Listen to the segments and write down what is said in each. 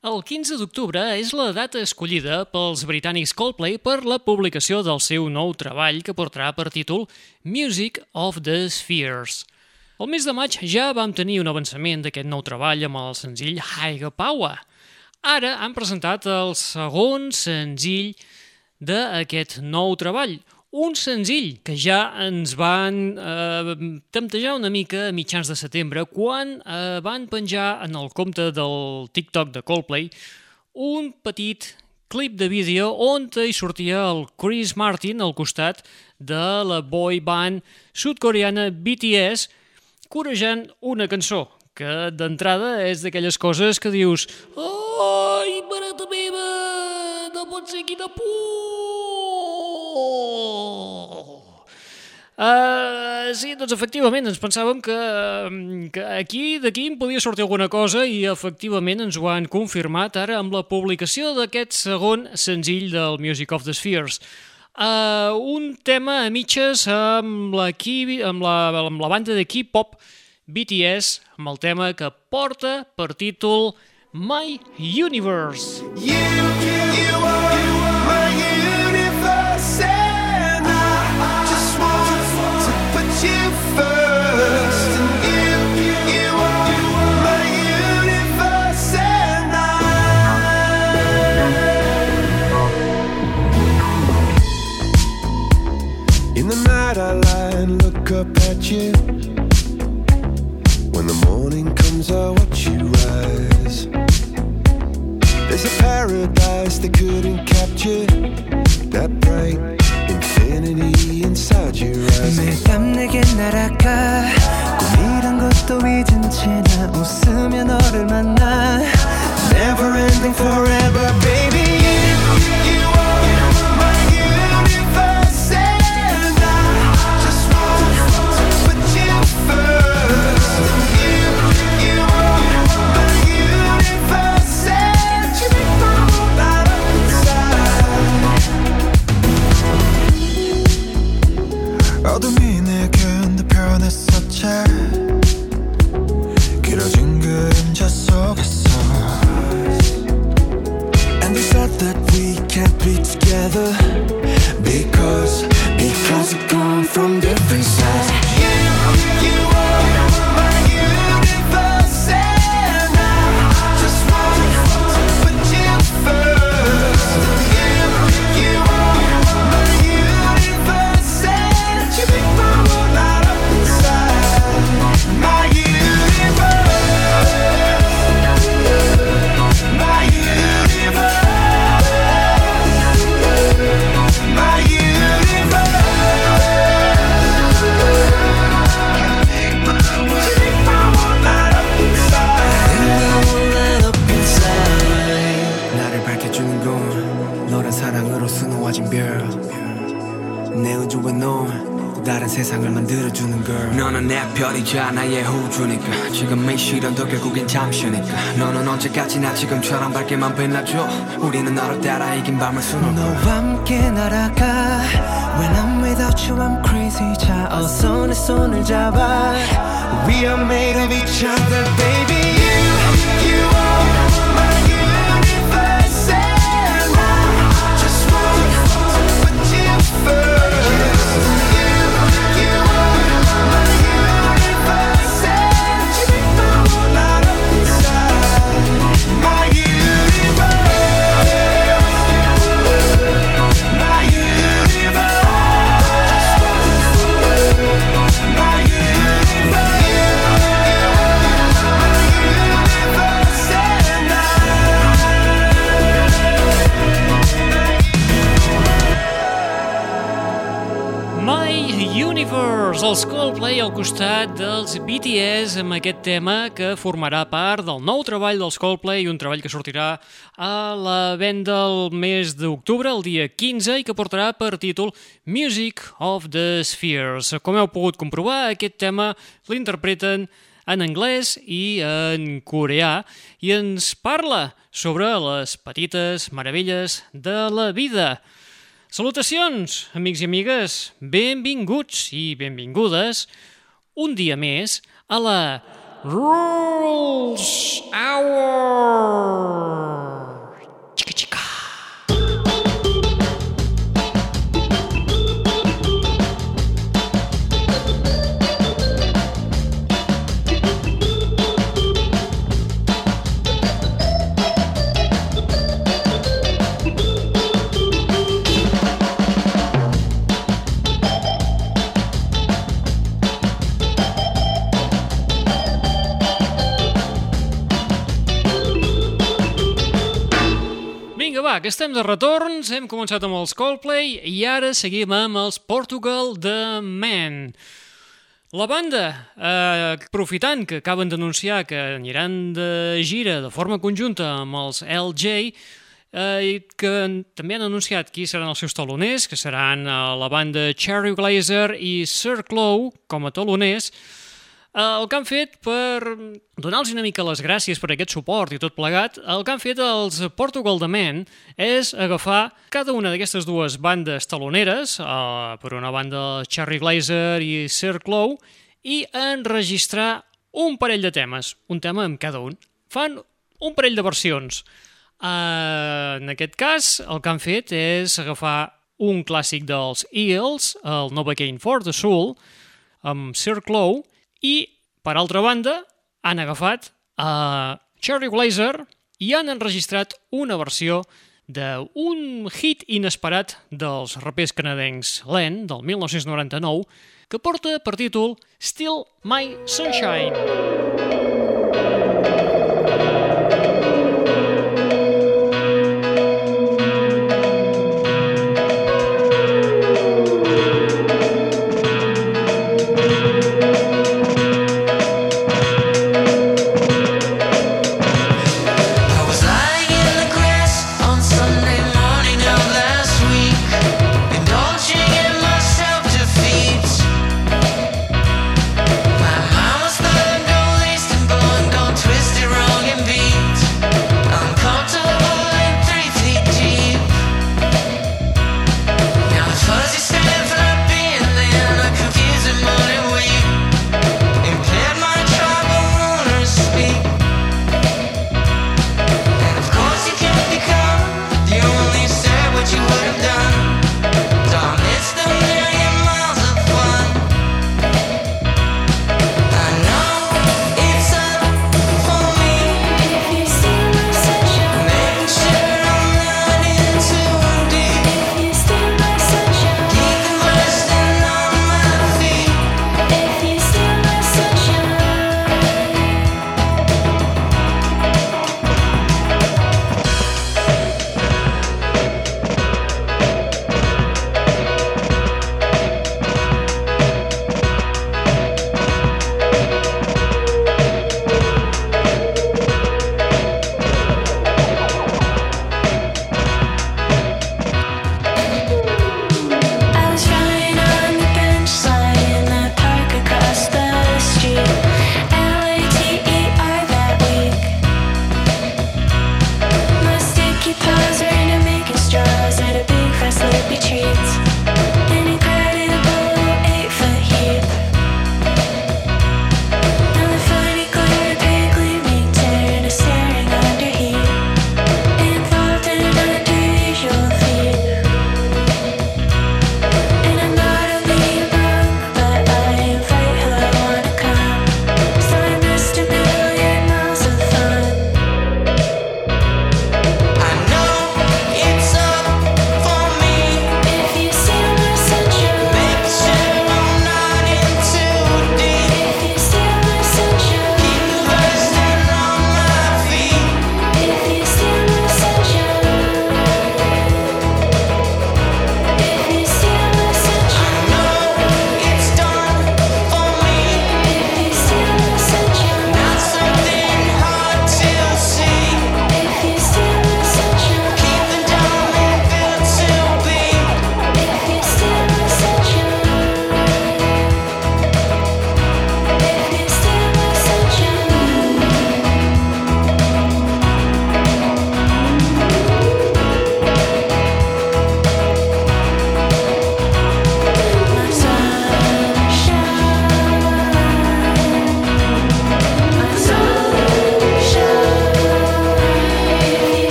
El 15 d'octubre és la data escollida pels britànics Coldplay per la publicació del seu nou treball que portarà per títol Music of the Spheres. El mes de maig ja vam tenir un avançament d'aquest nou treball amb el senzill Higher Power. Ara han presentat el segon senzill d'aquest nou treball, un senzill que ja ens van eh, temptejar una mica a mitjans de setembre quan eh, van penjar en el compte del TikTok de Coldplay un petit clip de vídeo on hi sortia el Chris Martin al costat de la boy band sudcoreana BTS corejant una cançó que d'entrada és d'aquelles coses que dius Ai, barata meva, no pot ser quina por! Uh, sí, doncs efectivament ens pensàvem que, que aquí d'aquí en podia sortir alguna cosa i efectivament ens ho han confirmat ara amb la publicació d'aquest segon senzill del Music of the Spheres. Uh, un tema a mitges amb la, amb la, amb la banda de K-pop BTS, amb el tema que porta per títol My Universe. You, you, you are night I lie and look up at you When the morning comes I watch you rise There's a paradise they couldn't capture That bright infinity inside your eyes 매일 밤 내게 날아가 꿈이란 것도 잊은 채나 웃으며 너를 만나 Never ending forever baby 지금처럼 밝게만 빛나줘 우리는 너를 따라 이긴 밤을 수놓아 Universe, els Coldplay al costat dels BTS amb aquest tema que formarà part del nou treball dels Coldplay, un treball que sortirà a la venda el mes d'octubre, el dia 15, i que portarà per títol Music of the Spheres. Com heu pogut comprovar, aquest tema l'interpreten en anglès i en coreà i ens parla sobre les petites meravelles de la vida. Salutacions, amics i amigues, benvinguts i benvingudes un dia més a la Rules Hour! Va, que estem de retorns, hem començat amb els Coldplay i ara seguim amb els Portugal The Man. La banda, eh, aprofitant que acaben d'anunciar que aniran de gira de forma conjunta amb els LJ, eh, que també han anunciat qui seran els seus taloners, que seran eh, la banda Cherry Glazer i Sir Clow com a taloners, el que han fet per donar-los una mica les gràcies per aquest suport i tot plegat, el que han fet els Portugal de Men és agafar cada una d'aquestes dues bandes taloneres, uh, per una banda Cherry Glazer i Sir Clow, i enregistrar un parell de temes, un tema amb cada un. Fan un parell de versions. Uh, en aquest cas, el que han fet és agafar un clàssic dels Eagles, el Novocaine for the Soul, amb Sir Clow, i, per altra banda, han agafat a Cherry Glazer i han enregistrat una versió d'un hit inesperat dels rapers canadencs Len, del 1999, que porta per títol Still My Sunshine.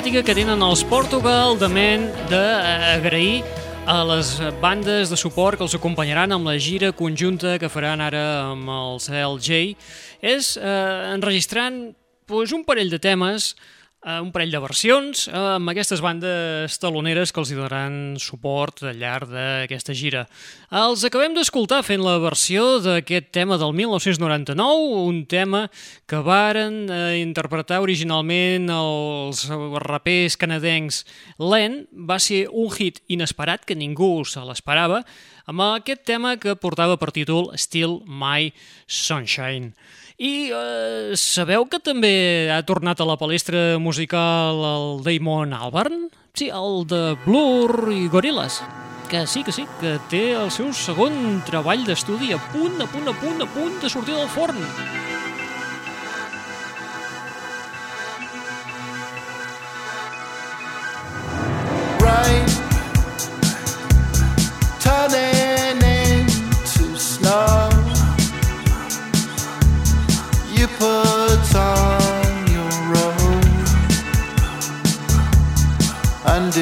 Simpàtica que tenen els Portugal de Men d'agrair a les bandes de suport que els acompanyaran amb la gira conjunta que faran ara amb el CLJ és eh, enregistrant pues, un parell de temes eh, un parell de versions eh, amb aquestes bandes taloneres que els donaran suport al llarg d'aquesta gira. Els acabem d'escoltar fent la versió d'aquest tema del 1999, un tema que varen eh, interpretar originalment els rapers canadencs Len, va ser un hit inesperat que ningú se l'esperava, amb aquest tema que portava per títol Still My Sunshine. I eh, sabeu que també ha tornat a la palestra musical el Damon Albarn? Sí, el de Blur i Gorillaz. Que sí, que sí, que té el seu segon treball d'estudi a punt, a punt, a punt, a punt de sortir del forn. Right, You put on your robe. And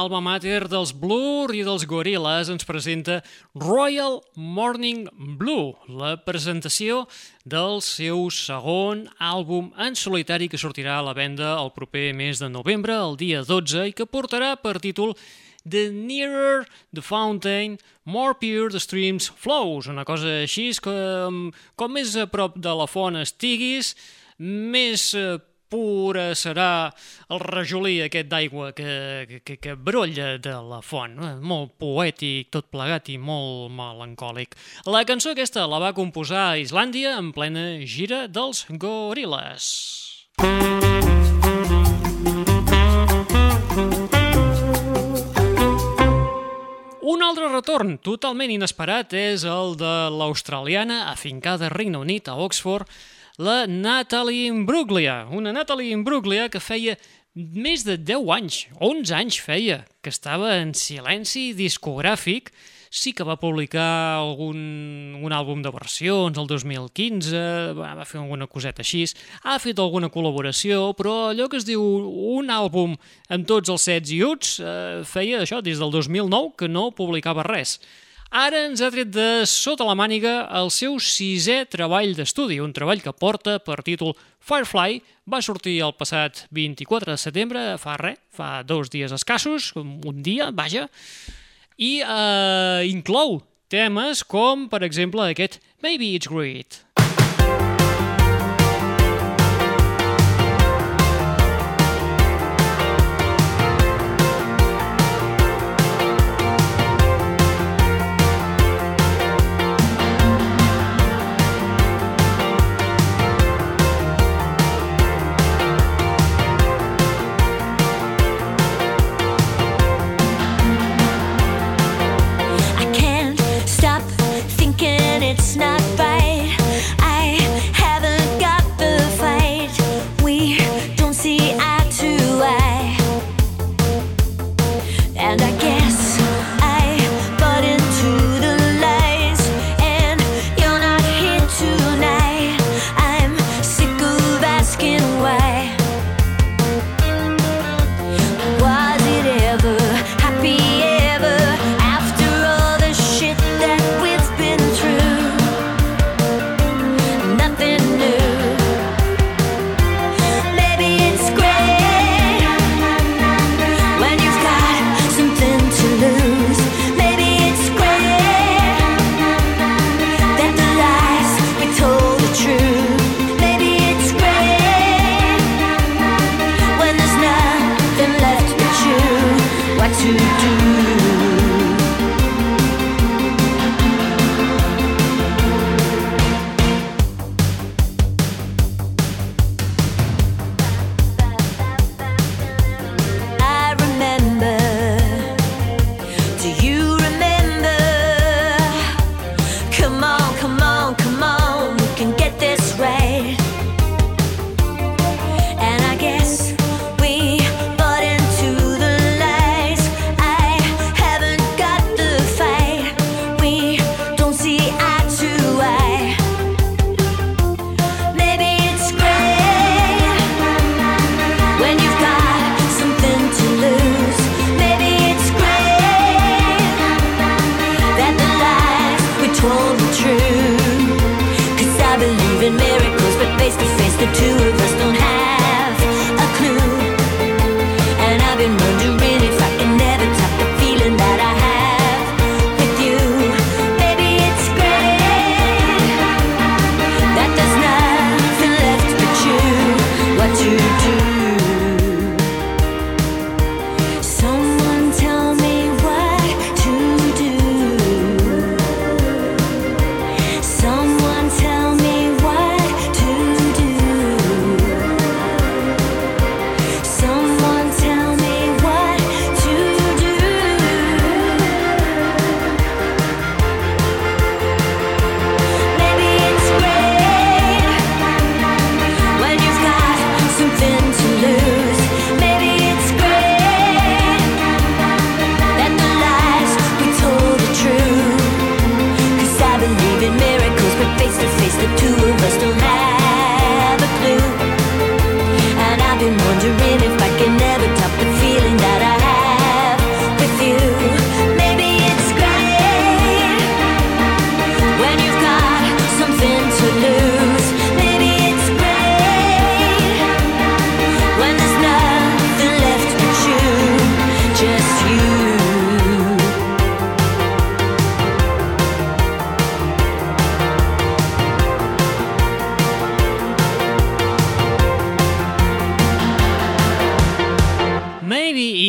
alma mater dels Blur i dels Gorillaz, ens presenta Royal Morning Blue, la presentació del seu segon àlbum en solitari que sortirà a la venda el proper mes de novembre, el dia 12, i que portarà per títol The Nearer the Fountain, More Pure the Streams Flows, una cosa així com, com més a prop de la font estiguis, més eh, pura serà el rajolí aquest d'aigua que, que, que brolla de la font. Eh, Molt poètic, tot plegat i molt melancòlic. La cançó aquesta la va composar a Islàndia en plena gira dels Gorillaz. Un altre retorn totalment inesperat és el de l'australiana afincada a Regne Unit, a Oxford, la Natalie Imbruglia. Una Natalie Imbruglia que feia més de 10 anys, 11 anys feia, que estava en silenci discogràfic sí que va publicar algun, un àlbum de versions el 2015, va, fer alguna coseta així, ha fet alguna col·laboració, però allò que es diu un àlbum amb tots els sets i uts, eh, feia això des del 2009 que no publicava res. Ara ens ha tret de sota la màniga el seu sisè treball d'estudi, un treball que porta per títol Firefly, va sortir el passat 24 de setembre, fa res, fa dos dies escassos, un dia, vaja, i eh, inclou temes com, per exemple, aquest Maybe It's Great. Thinking it's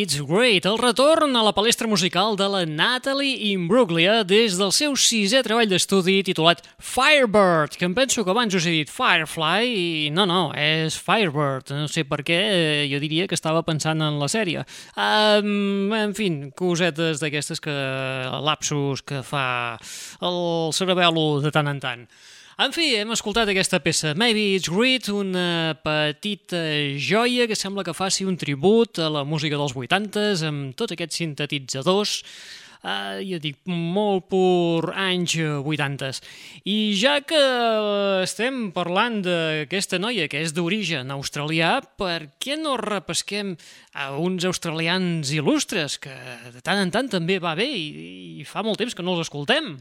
It's Great, el retorn a la palestra musical de la Natalie Imbruglia des del seu sisè treball d'estudi titulat Firebird, que em penso que abans us he dit Firefly i no, no, és Firebird. No sé per què, eh, jo diria que estava pensant en la sèrie. Um, en fi, cosetes d'aquestes que lapsus que fa el cerebelo de tant en tant. En fi, hem escoltat aquesta peça, Maybe It's Great, una petita joia que sembla que faci un tribut a la música dels 80s amb tots aquests sintetitzadors eh, ja dic, molt pur anys eh, 80. I ja que estem parlant d'aquesta noia que és d'origen australià, per què no repesquem a uns australians il·lustres que de tant en tant també va bé i, i fa molt temps que no els escoltem?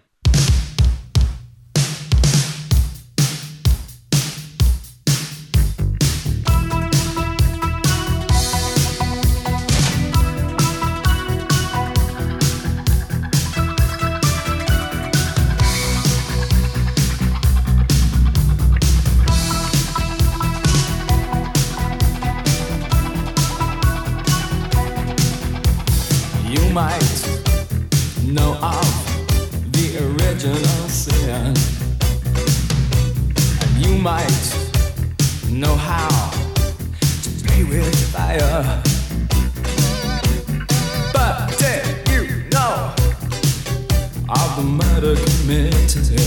Might know how to play with fire. But did you know of the murder committed?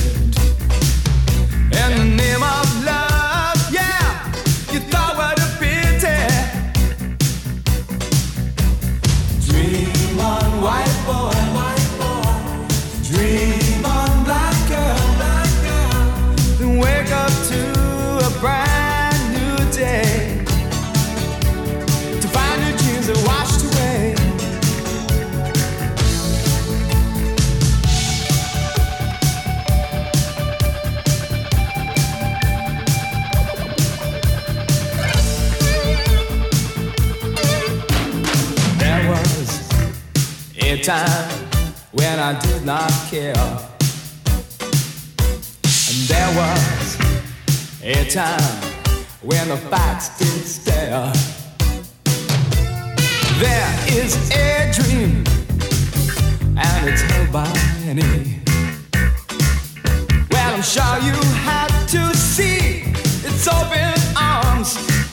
Time when I did not care. And there was a time when the facts did stare. There is a dream, and it's held by many. Well, I'm sure you had to see its open arms.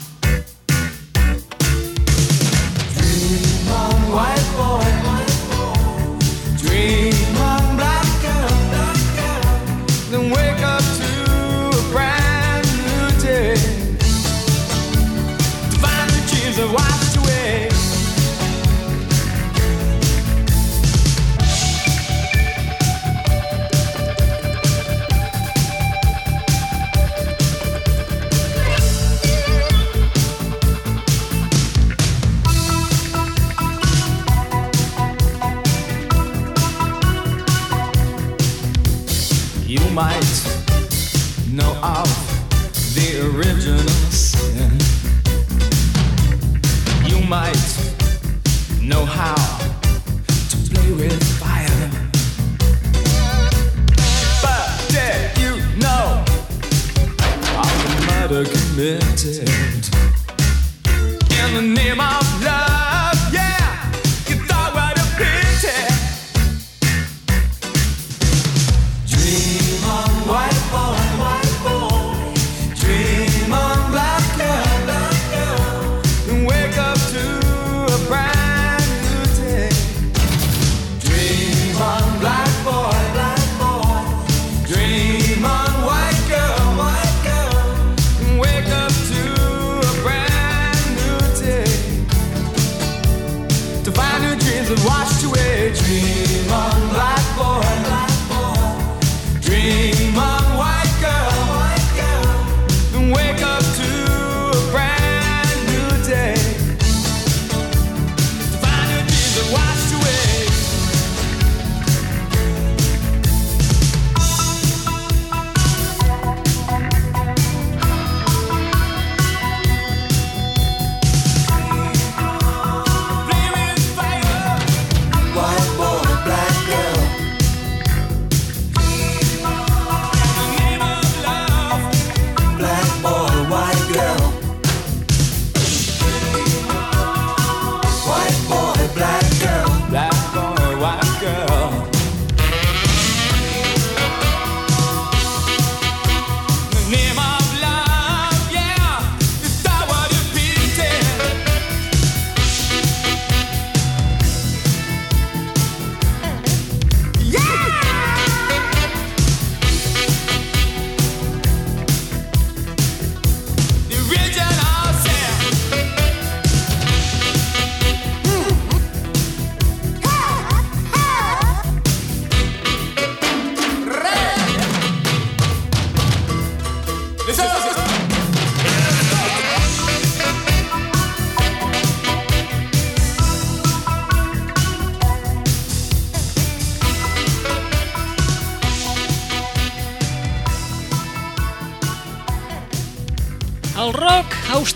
Might know how to play with fire. But did you know of the murder committed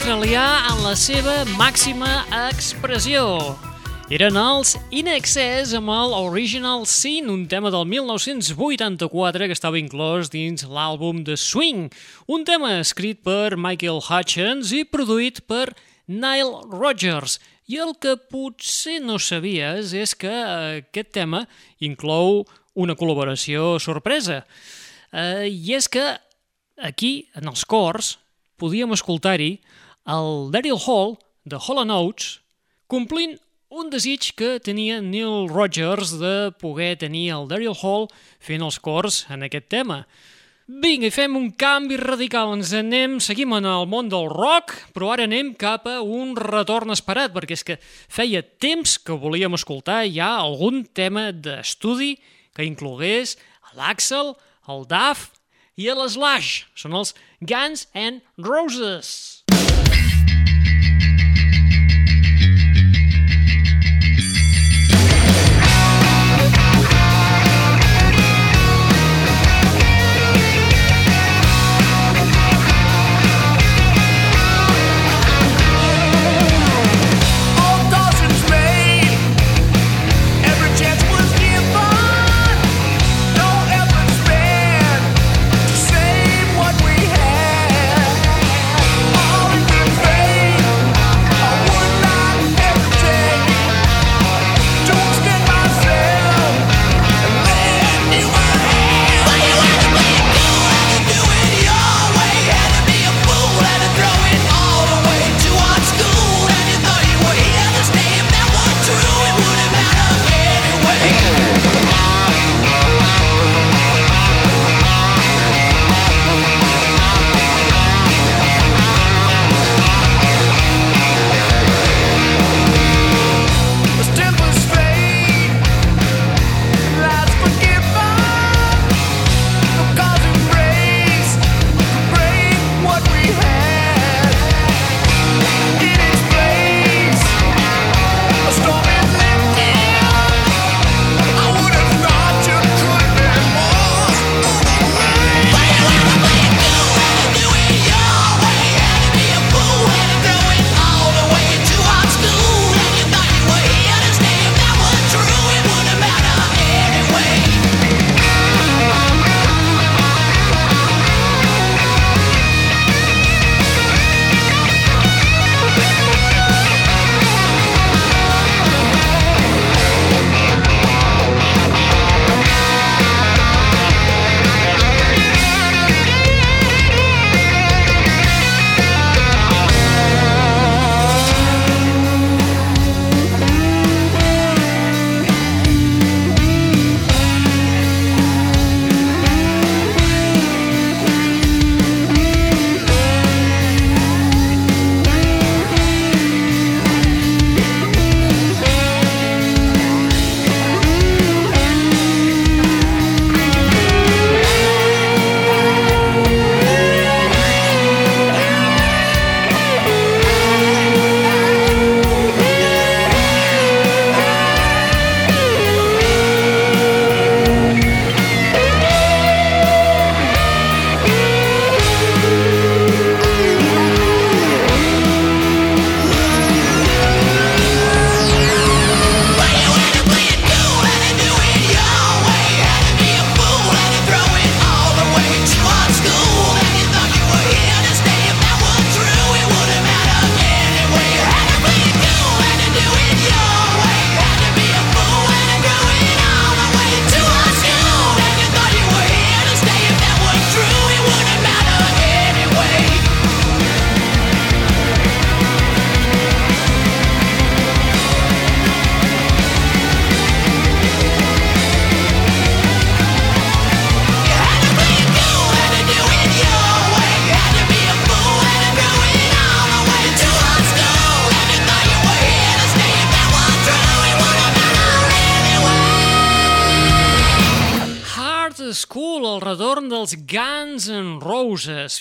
australià en la seva màxima expressió. Eren els In Excess amb el Original Sin, un tema del 1984 que estava inclòs dins l'àlbum de Swing, un tema escrit per Michael Hutchins i produït per Nile Rodgers. I el que potser no sabies és que eh, aquest tema inclou una col·laboració sorpresa. Eh, I és que aquí, en els cors, podíem escoltar-hi el Daryl Hall, de Hall and Oates, complint un desig que tenia Neil Rogers de poder tenir el Daryl Hall fent els cors en aquest tema. Vinga, i fem un canvi radical, ens anem, seguim en el món del rock, però ara anem cap a un retorn esperat, perquè és que feia temps que volíem escoltar ja algun tema d'estudi que inclogués l'Axel, el Duff i l'Slash. Són els Guns and Roses.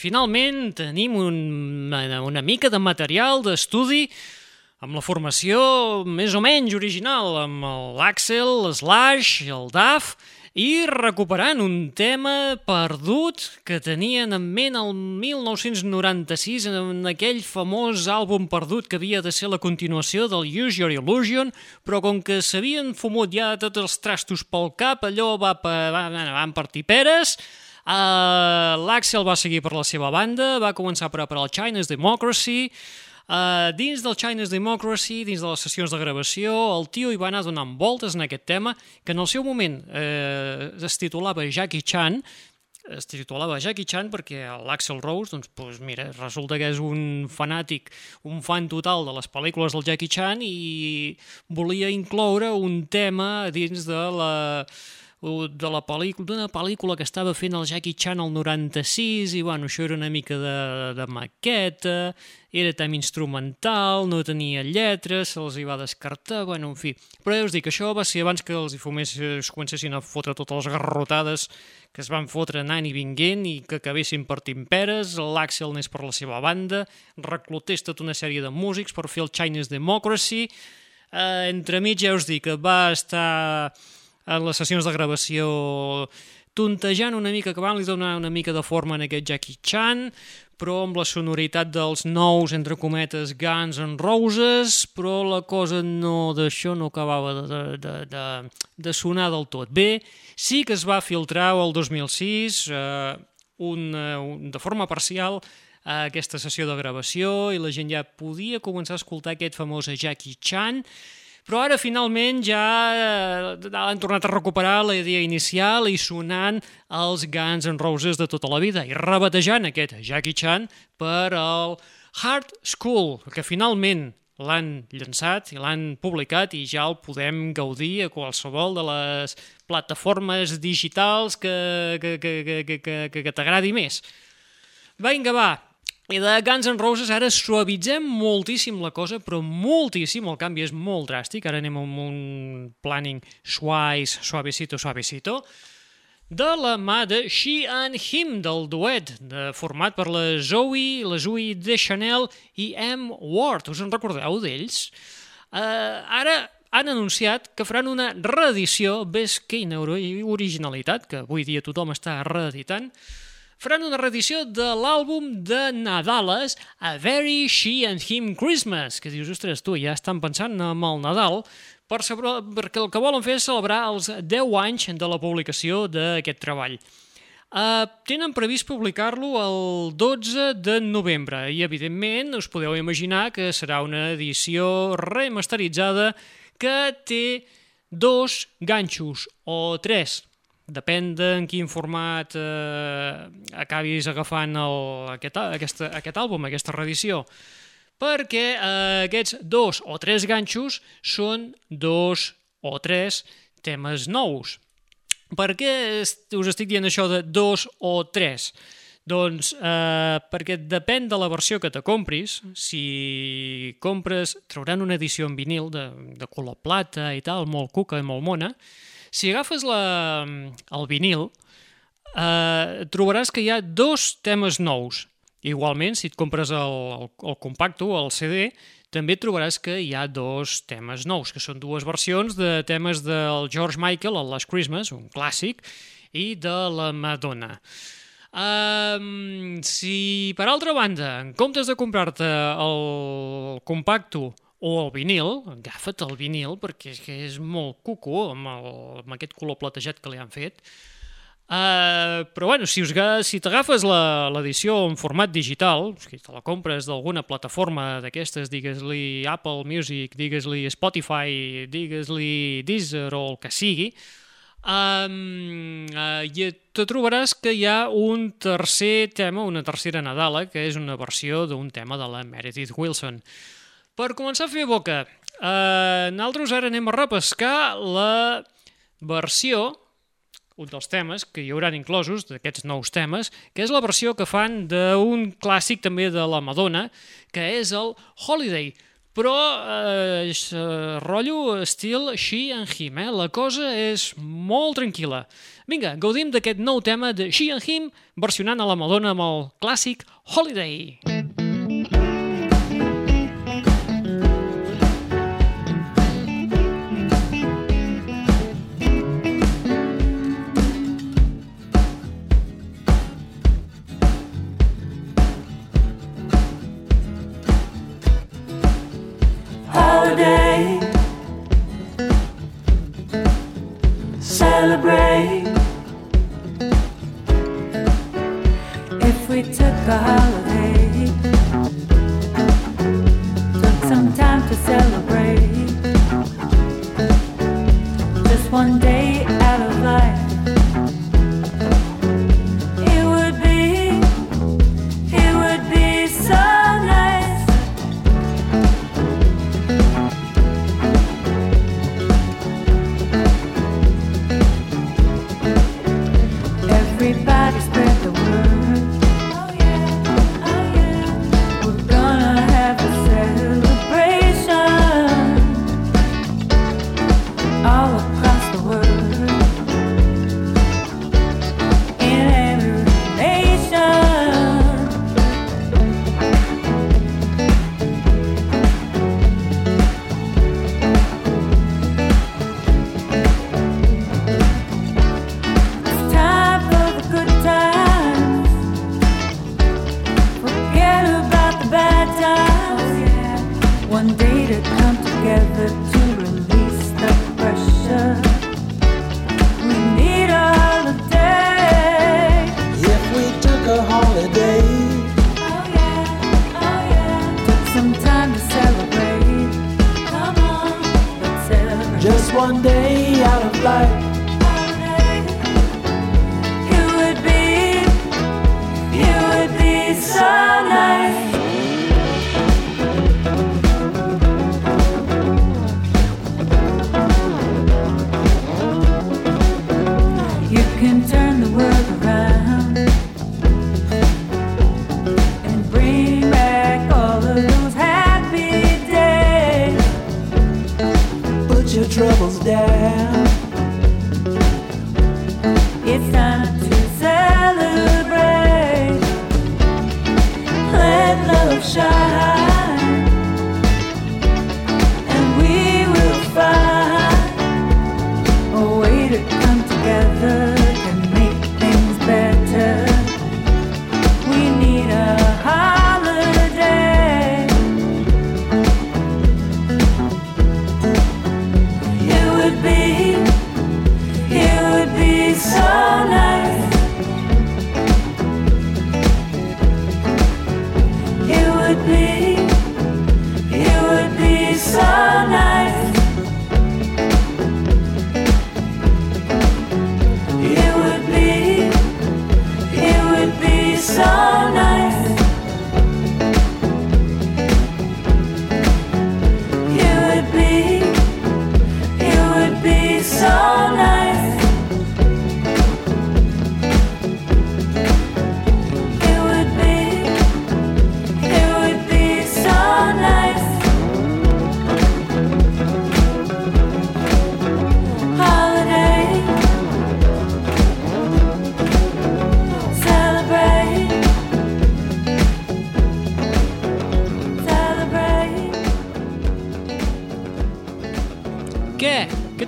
finalment tenim un, una mica de material d'estudi amb la formació més o menys original, amb l'Axel, l'Slash, el DAF, i recuperant un tema perdut que tenien en ment el 1996 en aquell famós àlbum perdut que havia de ser la continuació del Use Your Illusion, però com que s'havien fumut ja tots els trastos pel cap, allò va, va, van partir peres, Uh, L'Axel va seguir per la seva banda, va començar a preparar el China's Democracy, Uh, dins del China's Democracy, dins de les sessions de gravació, el tio hi va anar donant voltes en aquest tema, que en el seu moment eh, es titulava Jackie Chan, es titulava Jackie Chan perquè l'Axel Rose, doncs, doncs mira, resulta que és un fanàtic, un fan total de les pel·lícules del Jackie Chan i volia incloure un tema dins de la de la pel·lícula, d'una pel·lícula que estava fent el Jackie Chan el 96 i bueno, això era una mica de, de maqueta, era tema instrumental, no tenia lletres, se'ls hi va descartar, bueno, en fi. Però ja us dic, això va ser abans que els hi fumés, es comencessin a fotre totes les garrotades que es van fotre anant i vinguent i que acabessin partint peres, l'Axel anés per la seva banda, reclutés tota una sèrie de músics per fer el Chinese Democracy, eh, entremig ja us dic que va estar en les sessions de gravació tontejant una mica, acabant li donar una mica de forma en aquest Jackie Chan, però amb la sonoritat dels nous, entre cometes, Guns N' Roses, però la cosa no d'això no acabava de, de, de, de sonar del tot bé. Sí que es va filtrar el 2006, eh, un, eh, un, de forma parcial, a aquesta sessió de gravació i la gent ja podia començar a escoltar aquest famós Jackie Chan, però ara finalment ja eh, han tornat a recuperar la idea inicial i sonant els Guns N' Roses de tota la vida i rebatejant aquest Jackie Chan per al Hard School, que finalment l'han llançat i l'han publicat i ja el podem gaudir a qualsevol de les plataformes digitals que, que, que, que, que, que, que t'agradi més. Vinga, va, i de Guns N' Roses ara suavitzem moltíssim la cosa, però moltíssim, el canvi és molt dràstic, ara anem amb un planning suais, suavecito, suavecito, de la mà de She and Him, del duet, de, format per la Zoe, la Zoe de Chanel i M. Ward. Us en recordeu d'ells? Uh, ara han anunciat que faran una reedició, ves quina originalitat, que avui dia tothom està reeditant, faran una reedició de l'àlbum de Nadales A Very She and Him Christmas, que dius, ostres, tu, ja estan pensant en el Nadal, per saber, perquè el que volen fer és celebrar els 10 anys de la publicació d'aquest treball. Uh, tenen previst publicar-lo el 12 de novembre i, evidentment, us podeu imaginar que serà una edició remasteritzada que té dos ganxos o tres, depèn de en quin format eh, acabis agafant el, aquest, aquesta, aquest àlbum, aquesta reedició perquè eh, aquests dos o tres ganxos són dos o tres temes nous. Per què us estic dient això de dos o tres? Doncs eh, perquè depèn de la versió que te compris. Si compres, trauran una edició en vinil de, de color plata i tal, molt cuca i molt mona. Si agafes la, el vinil, eh, trobaràs que hi ha dos temes nous. Igualment, si et compres el, el, el compacto, el CD, també trobaràs que hi ha dos temes nous, que són dues versions de temes del George Michael, el Last Christmas, un clàssic, i de la Madonna. Um, si, per altra banda, en comptes de comprar-te el compacto o el vinil, agafa't el vinil perquè és que és molt cuco amb, el, amb aquest color platejat que li han fet. Uh, però bueno, si, us, si t'agafes l'edició en format digital, si te la compres d'alguna plataforma d'aquestes, digues-li Apple Music, digues-li Spotify, digues-li Deezer o el que sigui, um, uh, i te trobaràs que hi ha un tercer tema, una tercera Nadala, que és una versió d'un tema de la Meredith Wilson. Per començar a fer boca, eh, nosaltres ara anem a repescar la versió, un dels temes que hi hauran inclosos, d'aquests nous temes, que és la versió que fan d'un clàssic també de la Madonna, que és el Holiday. Però eh, és eh, rotllo estil She and Him, eh? la cosa és molt tranquil·la. Vinga, gaudim d'aquest nou tema de She and Him versionant a la Madonna amb el clàssic Holiday. we some time to celebrate. Come on, let's celebrate. just one day out of life. It would be, it would be so nice.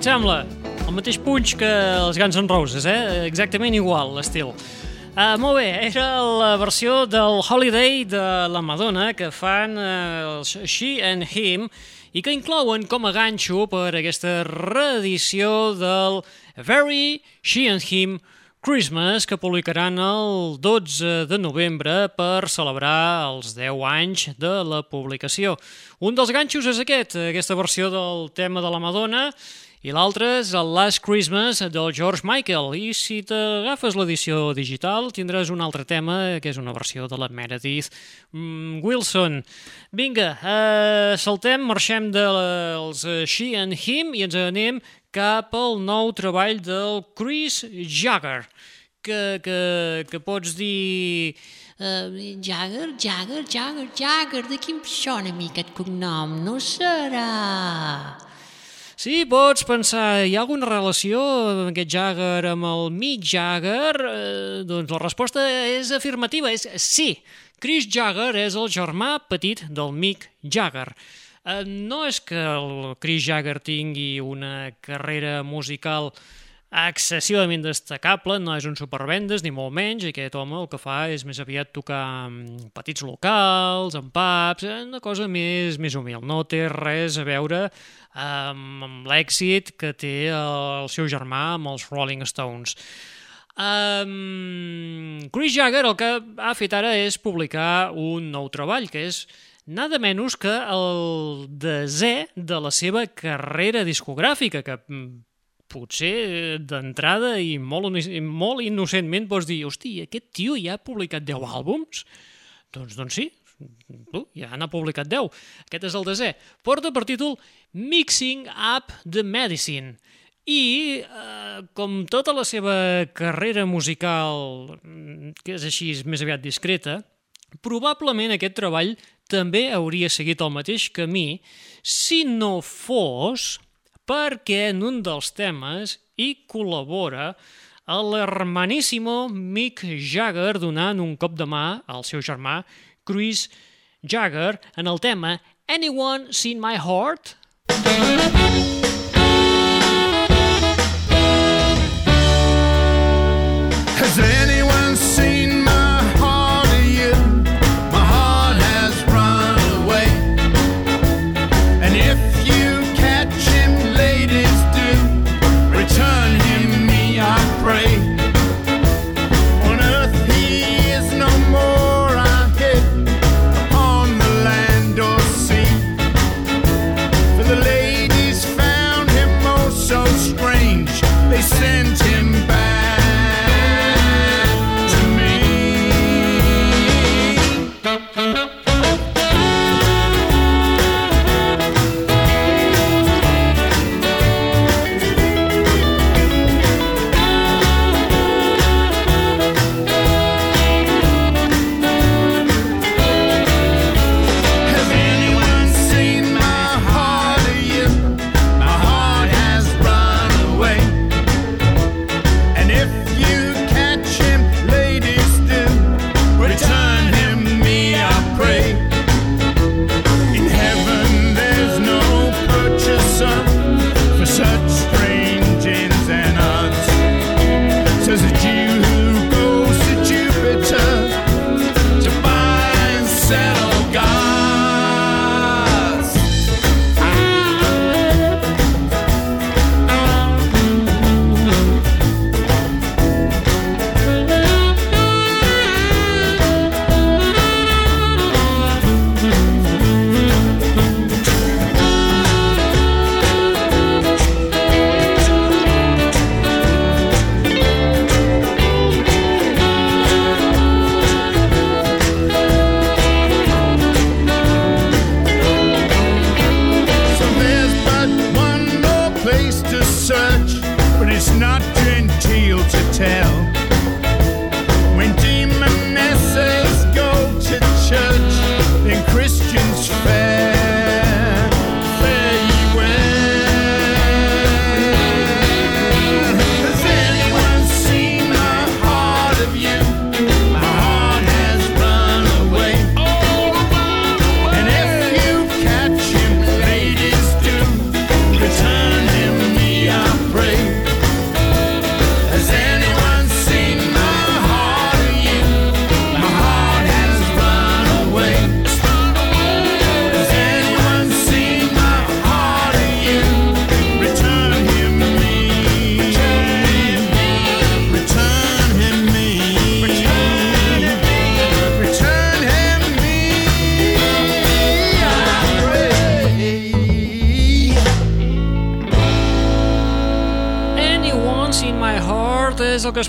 Sembla? El mateix punx que els Guns N' Roses, eh? Exactament igual, l'estil. Uh, molt bé, era la versió del Holiday de la Madonna que fan uh, els She and Him i que inclouen com a ganxo per aquesta reedició del Very She and Him Christmas que publicaran el 12 de novembre per celebrar els 10 anys de la publicació. Un dels ganxos és aquest, aquesta versió del tema de la Madonna, i l'altre és el Last Christmas del George Michael. I si t'agafes l'edició digital tindràs un altre tema, que és una versió de la Meredith mm, Wilson. Vinga, eh, saltem, marxem dels eh, She and Him i ens anem cap al nou treball del Chris Jagger, que, que, que pots dir... Uh, Jagger, Jagger, Jagger, Jagger, de quin sona a mi aquest cognom? No serà... Sí, pots pensar, hi ha alguna relació amb aquest Jagger amb el Mick Jagger? Eh, doncs la resposta és afirmativa, és sí. Chris Jagger és el germà petit del Mick Jagger. Eh, no és que el Chris Jagger tingui una carrera musical excessivament destacable, no és un supervendes ni molt menys, aquest home el que fa és més aviat tocar en petits locals, en pubs, eh, una cosa més, més humil, no té res a veure amb, amb l'èxit que té el seu germà amb els Rolling Stones. Um, Chris Jagger el que ha fet ara és publicar un nou treball, que és nada menys que el desè de la seva carrera discogràfica, que mm, potser eh, d'entrada i molt, molt innocentment pots dir hosti, aquest tio ja ha publicat 10 àlbums? Doncs, doncs sí, Uh, ja n'ha publicat 10. Aquest és el desè. Porta per títol Mixing Up the Medicine. I, eh, com tota la seva carrera musical, mm, que és així més aviat discreta, probablement aquest treball també hauria seguit el mateix camí si no fos perquè en un dels temes hi col·labora l'hermaníssimo Mick Jagger donant un cop de mà al seu germà Chris Jagger en el tema Anyone Seen My Heart? Has anyone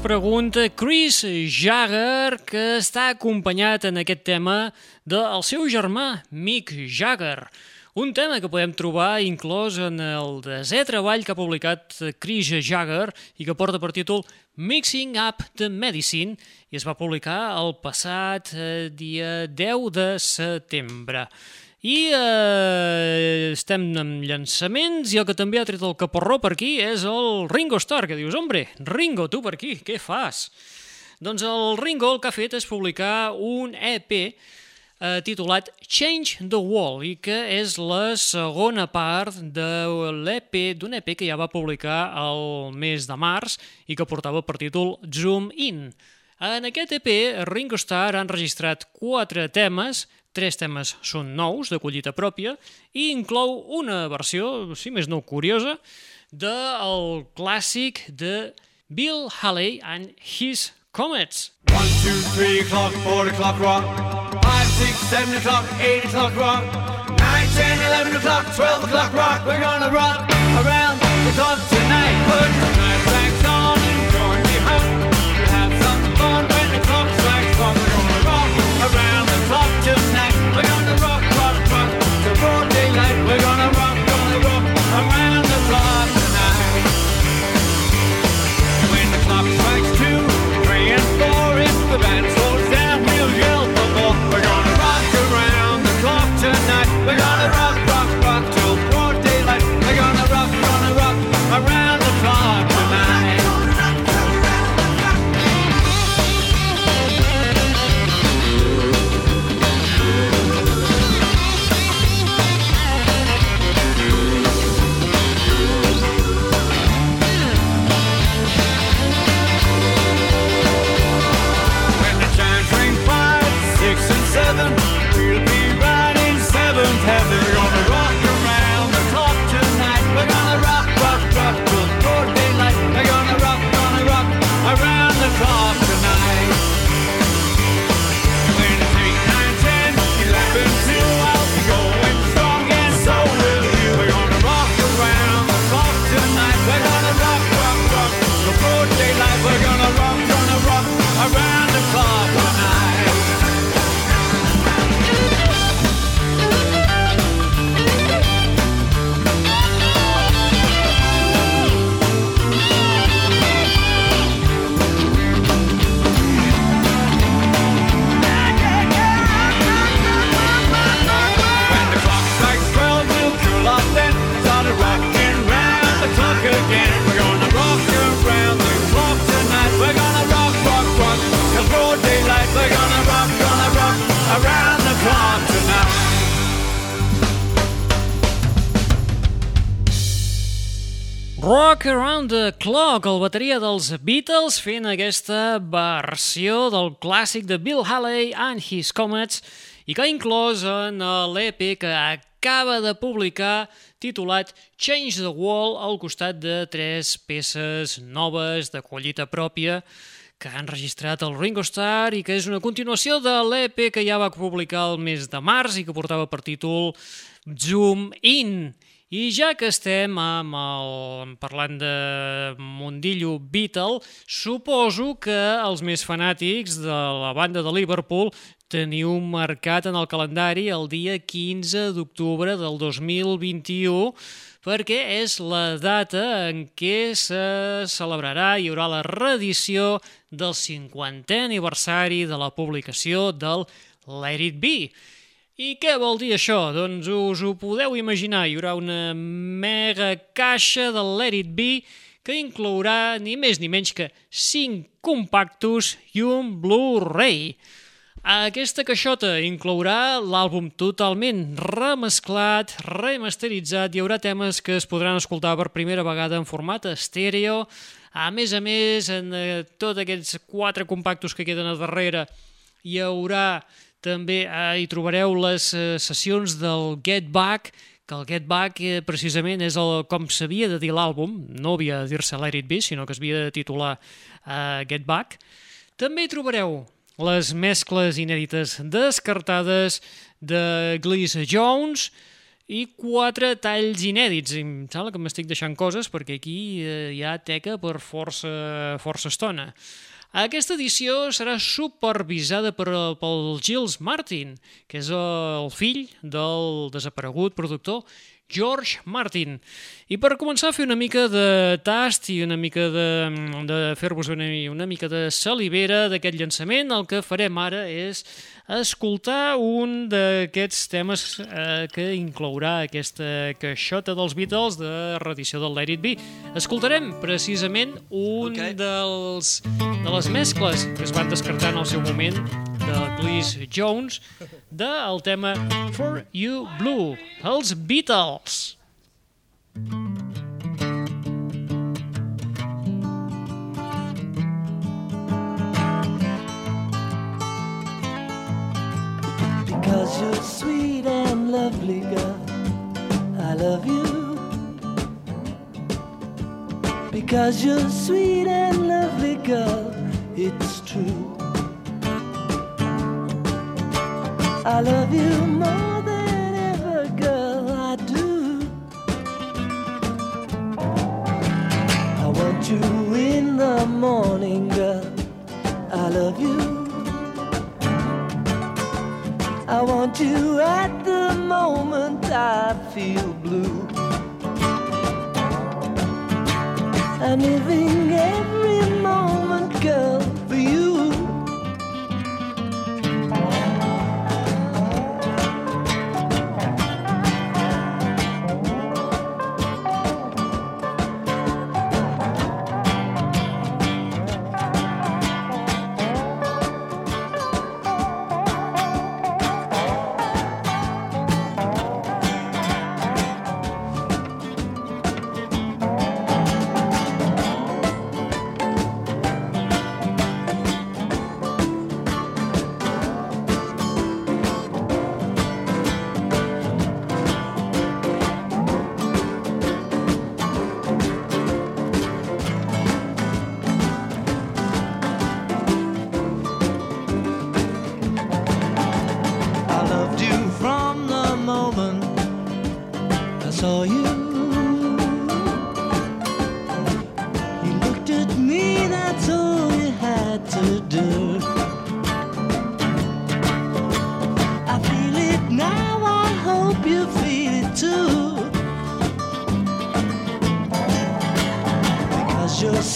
pregunta Chris Jagger, que està acompanyat en aquest tema del seu germà Mick Jagger. Un tema que podem trobar inclòs en el desè treball que ha publicat Chris Jagger i que porta per títol Mixing Up the Medicine i es va publicar el passat eh, dia 10 de setembre. I eh, estem amb llançaments i el que també ha tret el caporró per aquí és el Ringo Starr, que dius, hombre, Ringo, tu per aquí, què fas? Doncs el Ringo el que ha fet és publicar un EP eh, titulat Change the Wall i que és la segona part de l'EP d'un EP que ja va publicar el mes de març i que portava per títol Zoom In. En aquest EP, Ringo Starr ha enregistrat quatre temes, tres temes són nous, de collita pròpia, i inclou una versió, si més no curiosa, del clàssic de Bill Haley and His Comets. One, two, three o'clock, four o'clock rock. Five, six, seven o'clock, eight o'clock rock. Nine, ten, eleven o'clock, twelve o'clock rock. We're gonna rock around the clock tonight. Put the band Around the Clock, el bateria dels Beatles fent aquesta versió del clàssic de Bill Haley and His Comets i que inclòs en l'EP que acaba de publicar titulat Change the Wall al costat de tres peces noves de collita pròpia que han registrat el Ringo Starr i que és una continuació de l'EP que ja va publicar el mes de març i que portava per títol Zoom In. I ja que estem amb el, parlant de Mundillo Beatle, suposo que els més fanàtics de la banda de Liverpool teniu marcat en el calendari el dia 15 d'octubre del 2021 perquè és la data en què se celebrarà, hi haurà la reedició del 50è aniversari de la publicació del Let It Be. I què vol dir això? Doncs us ho podeu imaginar, hi haurà una mega caixa del Let It Be que inclourà ni més ni menys que 5 compactos i un Blu-ray. Aquesta caixota inclourà l'àlbum totalment remesclat, remasteritzat, hi haurà temes que es podran escoltar per primera vegada en format estèreo, a més a més, en eh, tots aquests quatre compactos que queden a darrere hi haurà també, eh, hi trobareu les eh, sessions del Get Back, que el Get Back eh, precisament és el, com s'havia de dir l'àlbum, no havia de dir-se Let It Be, sinó que es havia de titular eh, Get Back. També hi trobareu les mescles inèdites descartades de Gliss Jones i quatre talls inèdits. I em sembla que m'estic deixant coses perquè aquí eh, hi ha teca per força, força estona. Aquesta edició serà supervisada per, pel Gilles Martin, que és el fill del desaparegut productor George Martin. I per començar a fer una mica de tast i una mica de, de fer-vos una, una mica de salivera d'aquest llançament, el que farem ara és escoltar un d'aquests temes eh, que inclourà aquesta caixota dels Beatles de reedició del Let It Be. Escoltarem precisament un okay. dels, de les mescles que es van descartar en el seu moment Gliss Jones del tema For You Blue, els Beatles. Because you're sweet and lovely, girl. I love you. Because you're sweet and lovely, girl, it's true. I love you more than ever, girl, I do. I want you in the morning, girl, I love you. I want you at the moment I feel blue. I'm living every moment, girl,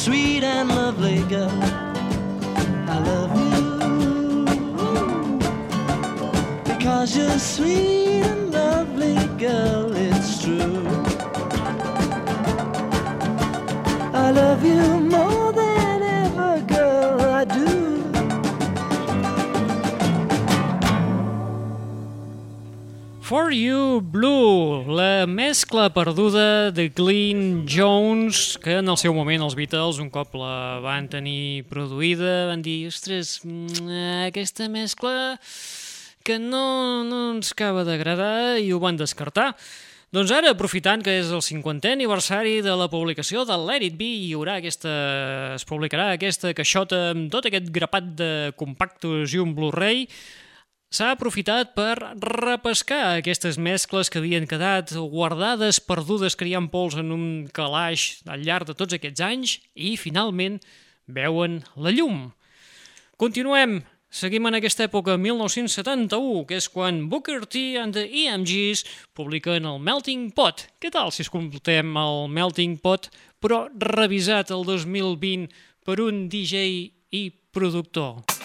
sweet and lovely, girl. I love you because you're sweet and lovely, girl. It's true. I love you more For You Blue, la mescla perduda de Glyn Jones, que en el seu moment els Beatles, un cop la van tenir produïda, van dir, ostres, mm, aquesta mescla que no, no ens acaba d'agradar i ho van descartar. Doncs ara, aprofitant que és el 50è aniversari de la publicació de Let It Be, hi haurà aquesta, es publicarà aquesta caixota amb tot aquest grapat de compactos i un Blu-ray, s'ha aprofitat per repescar aquestes mescles que havien quedat guardades, perdudes, criant pols en un calaix al llarg de tots aquests anys i, finalment, veuen la llum. Continuem, seguim en aquesta època, 1971, que és quan Booker T and the EMGs publiquen el Melting Pot. Què tal si escoltem el Melting Pot, però revisat el 2020 per un DJ i productor?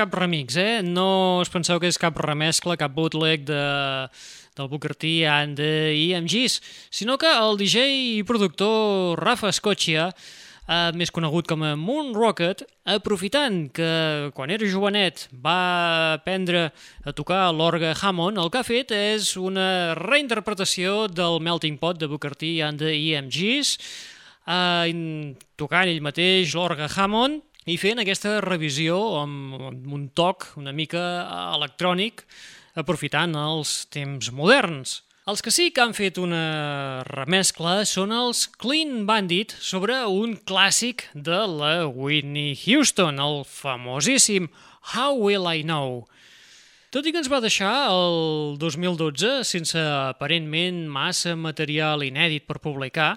Cap remix, eh? No us penseu que és cap remescla, cap bootleg de, del Booker T and the EMGs, sinó que el DJ i productor Rafa Scoccia, eh, més conegut com a Moon Rocket, aprofitant que quan era jovenet va aprendre a tocar l'orgue Hammond, el que ha fet és una reinterpretació del Melting Pot de Booker T and the EMGs, eh, tocant ell mateix l'orgue Hammond i fent aquesta revisió amb, amb un toc una mica electrònic, aprofitant els temps moderns. Els que sí que han fet una remescla són els Clean Bandit sobre un clàssic de la Whitney Houston, el famosíssim How Will I Know? Tot i que ens va deixar el 2012 sense aparentment massa material inèdit per publicar,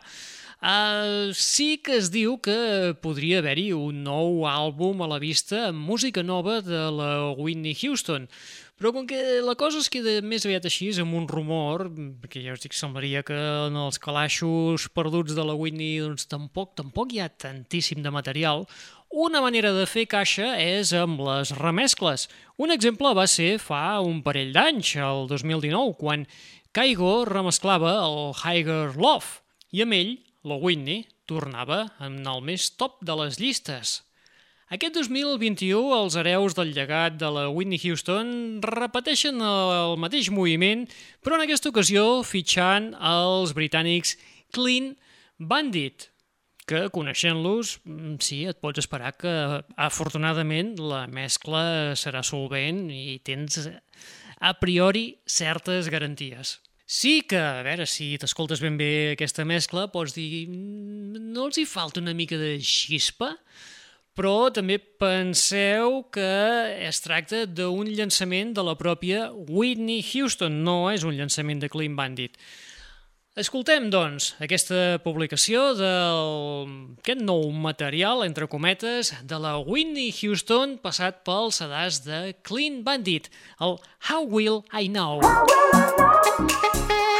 Uh, sí que es diu que podria haver-hi un nou àlbum a la vista amb música nova de la Whitney Houston, però com que la cosa es queda més aviat així, amb un rumor, perquè ja us dic, semblaria que en els calaixos perduts de la Whitney doncs, tampoc, tampoc hi ha tantíssim de material, una manera de fer caixa és amb les remescles. Un exemple va ser fa un parell d'anys, el 2019, quan Kaigo remesclava el Higher Love, i amb ell la Whitney tornava en el més top de les llistes. Aquest 2021, els hereus del llegat de la Whitney Houston repeteixen el mateix moviment, però en aquesta ocasió fitxant els britànics Clean Bandit, que coneixent-los, mm, sí, et pots esperar que afortunadament la mescla serà solvent i tens a priori certes garanties. Sí que, a veure, si t'escoltes ben bé aquesta mescla, pots dir "Mm, no els hi falta una mica de xispa? Però també penseu que es tracta d'un llançament de la pròpia Whitney Houston, no és un llançament de Clean Bandit. Escoltem, doncs, aquesta publicació d'aquest nou material, entre cometes, de la Whitney Houston passat pel sedàs de Clean Bandit, el How Will I Know? There's Thank you.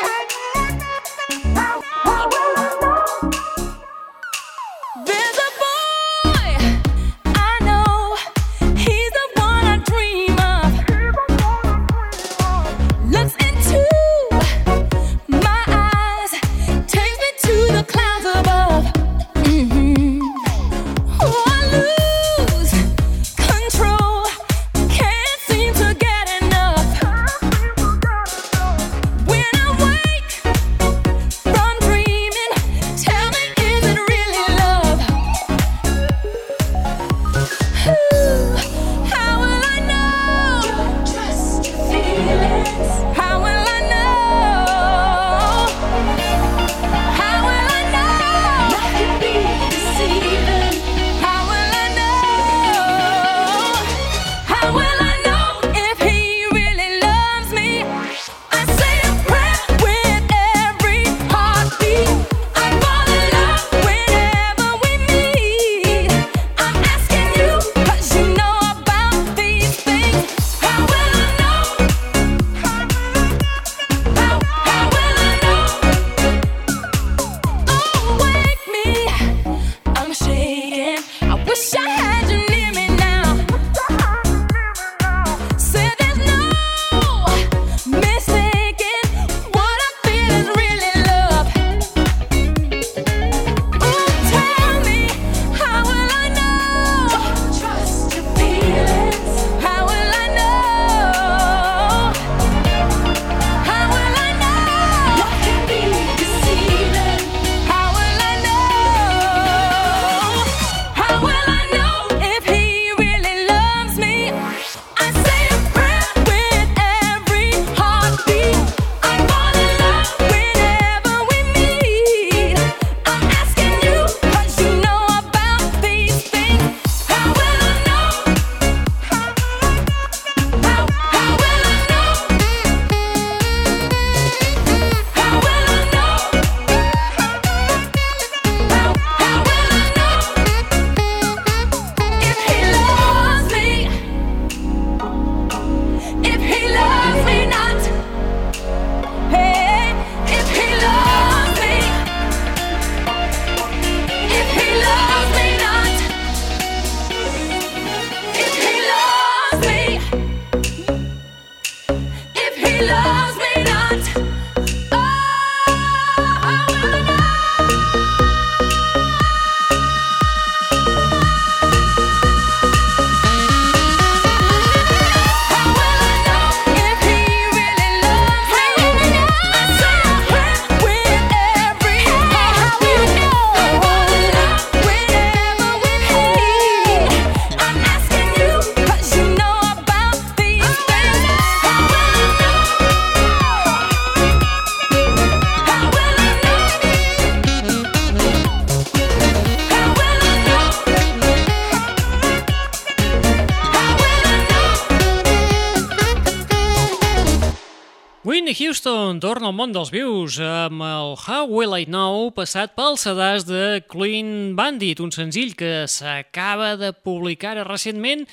Torna al món dels vius amb el How Will I Know passat pel sedàs de Clean Bandit, un senzill que s'acaba de publicar recentment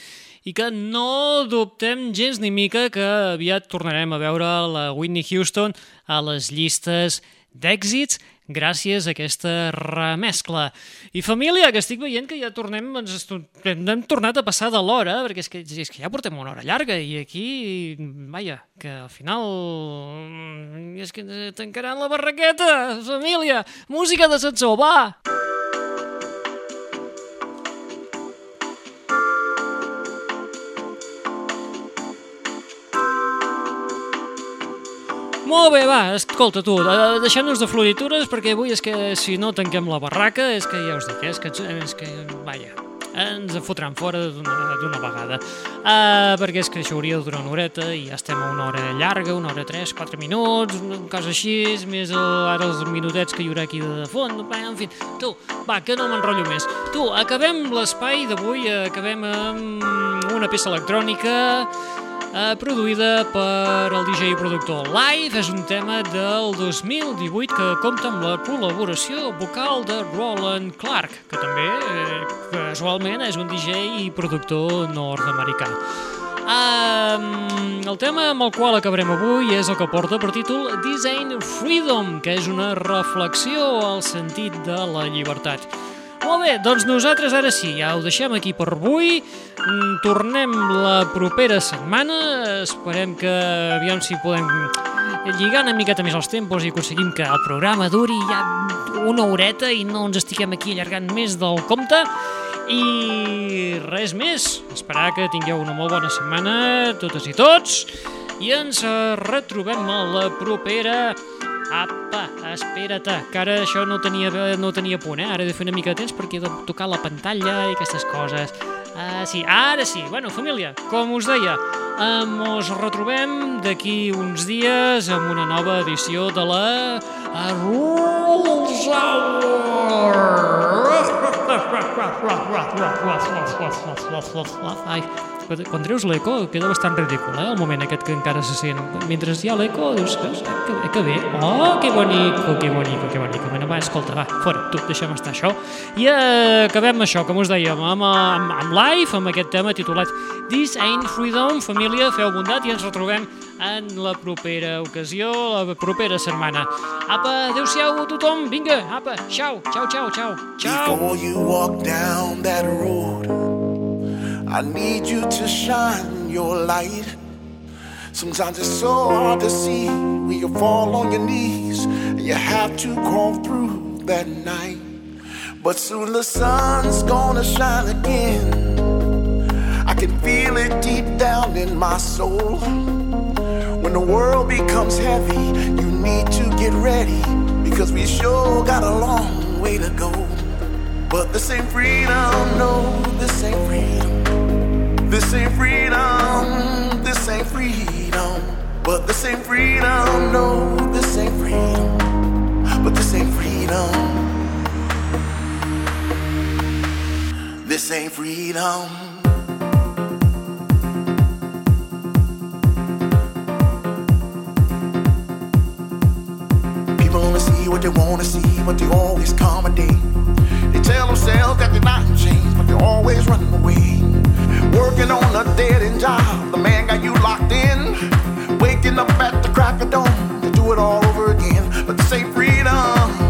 i que no dubtem gens ni mica que aviat tornarem a veure la Whitney Houston a les llistes d'èxits gràcies a aquesta remescla. I família, que estic veient que ja tornem, ens hem, tornat a passar de l'hora, perquè és que, és que ja portem una hora llarga i aquí, vaja, que al final mm, és que tancaran la barraqueta, família, música d'ascensor, va! Molt bé, va, escolta tu, eh, deixem-nos de floritures perquè avui és que si no tanquem la barraca és que ja us dic, és que, és que vaja, ens en fotran fora d'una vegada. Uh, perquè és que això hauria de durar una horeta i ja estem a una hora llarga, una hora tres, quatre minuts, una cosa així, més el, ara els minutets que hi haurà aquí de fons, en fi. Tu, va, que no m'enrotllo més. Tu, acabem l'espai d'avui, acabem amb una peça electrònica eh, produïda per el DJ i productor Live. És un tema del 2018 que compta amb la col·laboració vocal de Roland Clark, que també, eh, casualment, és un DJ i productor nord-americà. Um, el tema amb el qual acabarem avui és el que porta per títol Design Freedom, que és una reflexió al sentit de la llibertat. Molt bé, doncs nosaltres ara sí, ja ho deixem aquí per avui. Mm, Tornem la propera setmana. Esperem que aviam si podem lligar una miqueta més els tempos i aconseguim que el programa duri ja una horeta i no ens estiguem aquí allargant més del compte. I res més, esperar que tingueu una molt bona setmana, totes i tots, i ens retrobem a la propera Apa, espera't, que ara això no ho tenia, no ho tenia a punt, eh? Ara he de fer una mica de temps perquè he de tocar la pantalla i aquestes coses. Ah, sí, ara sí. Bueno, família, com us deia, eh, mos retrobem d'aquí uns dies amb una nova edició de la eh, Rules Hour. Ai, quan- treus l'eco queda bastant ridícul, eh? El moment aquest que encara se sent. Mentre hi ha l'eco, dius, "Veus? eh, que, eh, que bé. Oh, que bonico, que bonico, que bonico. Bueno, va, escolta, va, fora, tu, deixa'm estar això. I eh, acabem això, com us dèiem, amb, amb, amb live, amb aquest tema titulat This Ain't Freedom. Família, feu bondat i ens retrobem en la propera ocasió, la propera setmana. Apa, adeu-siau a tothom, vinga, apa, xau, xau, xau, xau, xau. Before you walk down that road, I need you to shine your light. Sometimes it's so hard to see when you fall on your knees and you have to crawl through that night. But soon the sun's gonna shine again. I can feel it deep down in my soul. When the world becomes heavy, you need to get ready because we sure got a long way to go. But this ain't freedom, no, this ain't freedom. This ain't freedom, this ain't freedom. But this ain't freedom, no, this ain't freedom. But this ain't freedom. This ain't freedom. People only see what they wanna see, but they always accommodate. They tell themselves that they're not changed, but they're always running away. Working on a dead end job, the man got you locked in. Waking up at the crack of dawn to do it all over again. But ain't freedom.